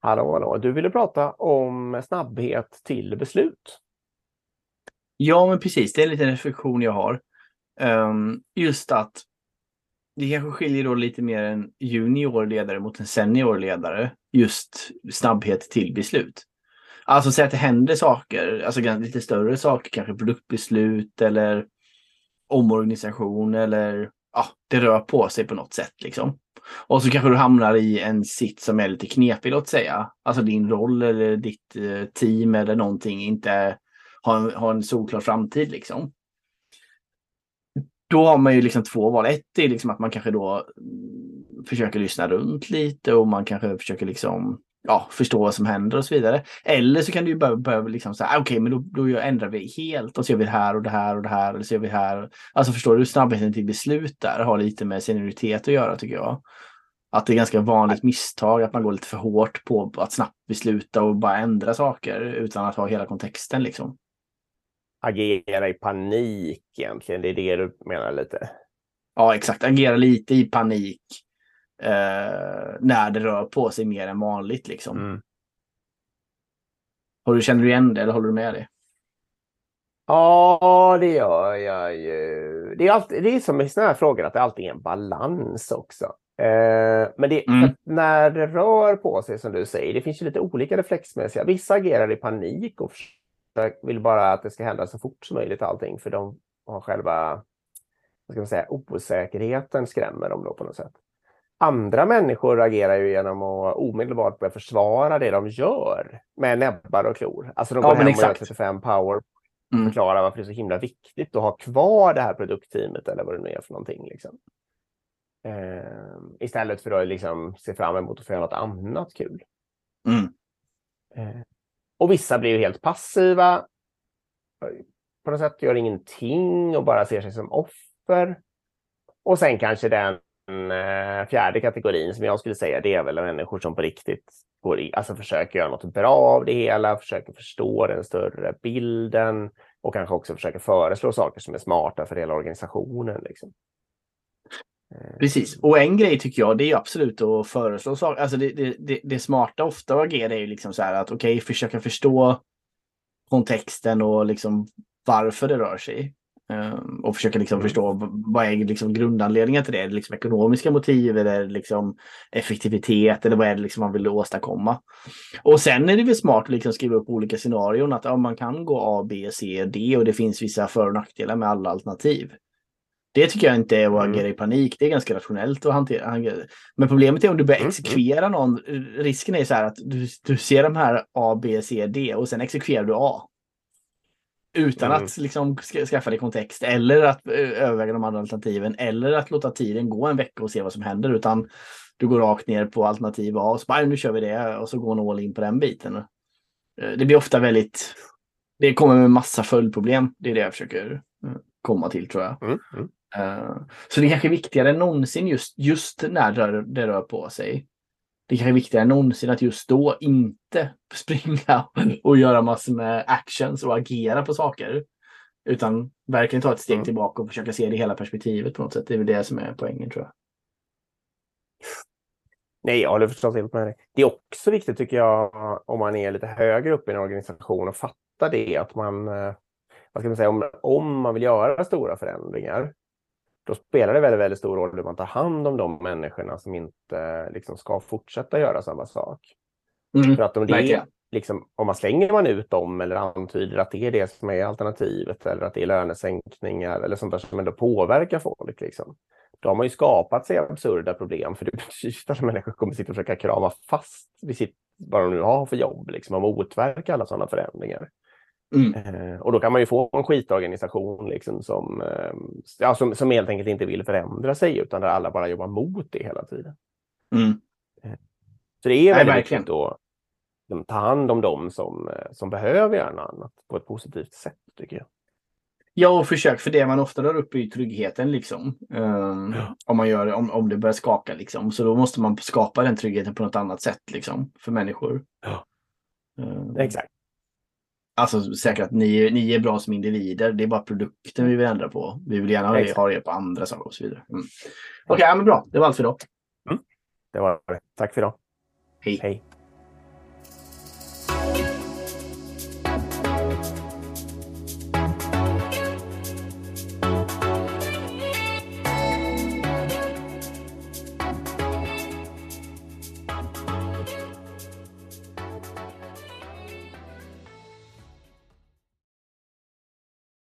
Hallå, hallå. Du ville prata om snabbhet till beslut. Ja, men precis. Det är en liten reflektion jag har. Um, just att det kanske skiljer då lite mer en juniorledare mot en seniorledare. Just snabbhet till beslut. Alltså säg att det händer saker, alltså lite större saker, kanske produktbeslut eller omorganisation eller ja, det rör på sig på något sätt liksom. Och så kanske du hamnar i en sitt som är lite knepig, låt säga. Alltså din roll eller ditt eh, team eller någonting inte har en, har en solklar framtid liksom. Då har man ju liksom två val. Ett är liksom att man kanske då mm, försöker lyssna runt lite och man kanske försöker liksom ja, förstå vad som händer och så vidare. Eller så kan du ju börja, börja liksom säga, ah, okej, okay, men då, då ändrar vi helt och så gör vi det här och det här och det här. Eller så gör vi här. Alltså förstår du, snabbheten till beslut där har lite med senioritet att göra tycker jag. Att det är ganska vanligt misstag att man går lite för hårt på att snabbt besluta och bara ändra saker utan att ha hela kontexten liksom. Agera i panik egentligen, det är det du menar lite? Ja, exakt. Agera lite i panik eh, när det rör på sig mer än vanligt. Liksom. Mm. Har du, känner du igen det eller håller du med det? Ja, det gör jag ju. Det är, alltid, det är som i sådana här frågor att det alltid är en balans också. Eh, men det, mm. när det rör på sig som du säger, det finns ju lite olika reflexmässiga. Vissa agerar i panik och vill bara att det ska hända så fort som möjligt allting för de har själva vad ska man säga, osäkerheten skrämmer dem då på något sätt andra människor agerar ju genom att omedelbart börja försvara det de gör med näbbar och klor. Alltså de går ja, hem och gör 35 power och mm. varför det är så himla viktigt att ha kvar det här produktteamet eller vad det nu är för någonting. Liksom. Eh, istället för att liksom se fram emot att få göra något annat kul. Mm. Eh, och vissa blir ju helt passiva. På något sätt gör ingenting och bara ser sig som offer. Och sen kanske den fjärde kategorin som jag skulle säga, det är väl människor som på riktigt går i, alltså försöker göra något bra av det hela, försöker förstå den större bilden och kanske också försöker föreslå saker som är smarta för hela organisationen. Liksom. Eh, Precis, och en grej tycker jag det är absolut att föreslå saker. Alltså det, det, det, det smarta ofta att agera är ju liksom så här att okej, okay, försöka förstå kontexten och liksom varför det rör sig. Ehm, och försöka liksom mm. förstå vad är liksom grundanledningen till det. Är det liksom ekonomiska motiv eller är det liksom effektivitet eller vad är det liksom man vill åstadkomma? Och sen är det väl smart att liksom skriva upp olika scenarion att ja, man kan gå A, B, C, D och det finns vissa för och nackdelar med alla alternativ. Det tycker jag inte är att agera i panik. Det är ganska rationellt att hantera. Men problemet är om du börjar mm, mm. exekvera någon. Risken är så här att du, du ser de här A, B, C, D och sen exekverar du A. Utan mm. att liksom skaffa dig kontext eller att överväga de andra alternativen eller att låta tiden gå en vecka och se vad som händer. Utan du går rakt ner på alternativ A och så bara, nu kör vi det och så går man all in på den biten. Det blir ofta väldigt... Det kommer med massa följdproblem. Det är det jag försöker komma till tror jag. Mm. Mm. Så det är kanske viktigare än någonsin just, just när det rör på sig det kanske är viktigare än någonsin att just då inte springa och göra massor med actions och agera på saker. Utan verkligen ta ett steg mm. tillbaka och försöka se det hela perspektivet på något sätt. Det är väl det som är poängen tror jag. Nej, jag håller förstås helt med dig. Det är också viktigt tycker jag om man är lite högre upp i en organisation och fattar det att man, eh, vad ska man säga, om, om man vill göra stora förändringar då spelar det väldigt, väldigt stor roll hur man tar hand om de människorna som inte liksom, ska fortsätta göra samma sak. Mm, För att om, det liksom, om man slänger man ut dem eller antyder att det är det som är alternativet eller att det är lönesänkningar eller sånt där som ändå påverkar folk. Liksom. Då har man ju skapat sig absurda problem för det betyder att människor kommer sitta och försöka krama fast vid sitt, vad de nu har för jobb liksom, och motverka alla sådana förändringar. Mm. Eh, och då kan man ju få en skitorganisation liksom som, eh, ja, som, som helt enkelt inte vill förändra sig utan där alla bara jobbar mot det hela tiden. Mm. Eh, så det är väldigt viktigt att liksom, ta hand om dem som, som behöver göra något annat på ett positivt sätt tycker jag. Ja, och försök för det man ofta drar upp i tryggheten liksom. Um, ja. Om man gör om, om det börjar skaka liksom. Så då måste man skapa den tryggheten på något annat sätt liksom för människor. Ja. Um, Exakt. Alltså säkert att ni, ni är bra som individer. Det är bara produkten vi vill ändra på. Vi vill gärna ha er, ha er på andra saker och så vidare. Mm. Okej, okay, ja, men bra. Det var allt för idag. Mm. Det var det. Tack för idag. Hej. Hej.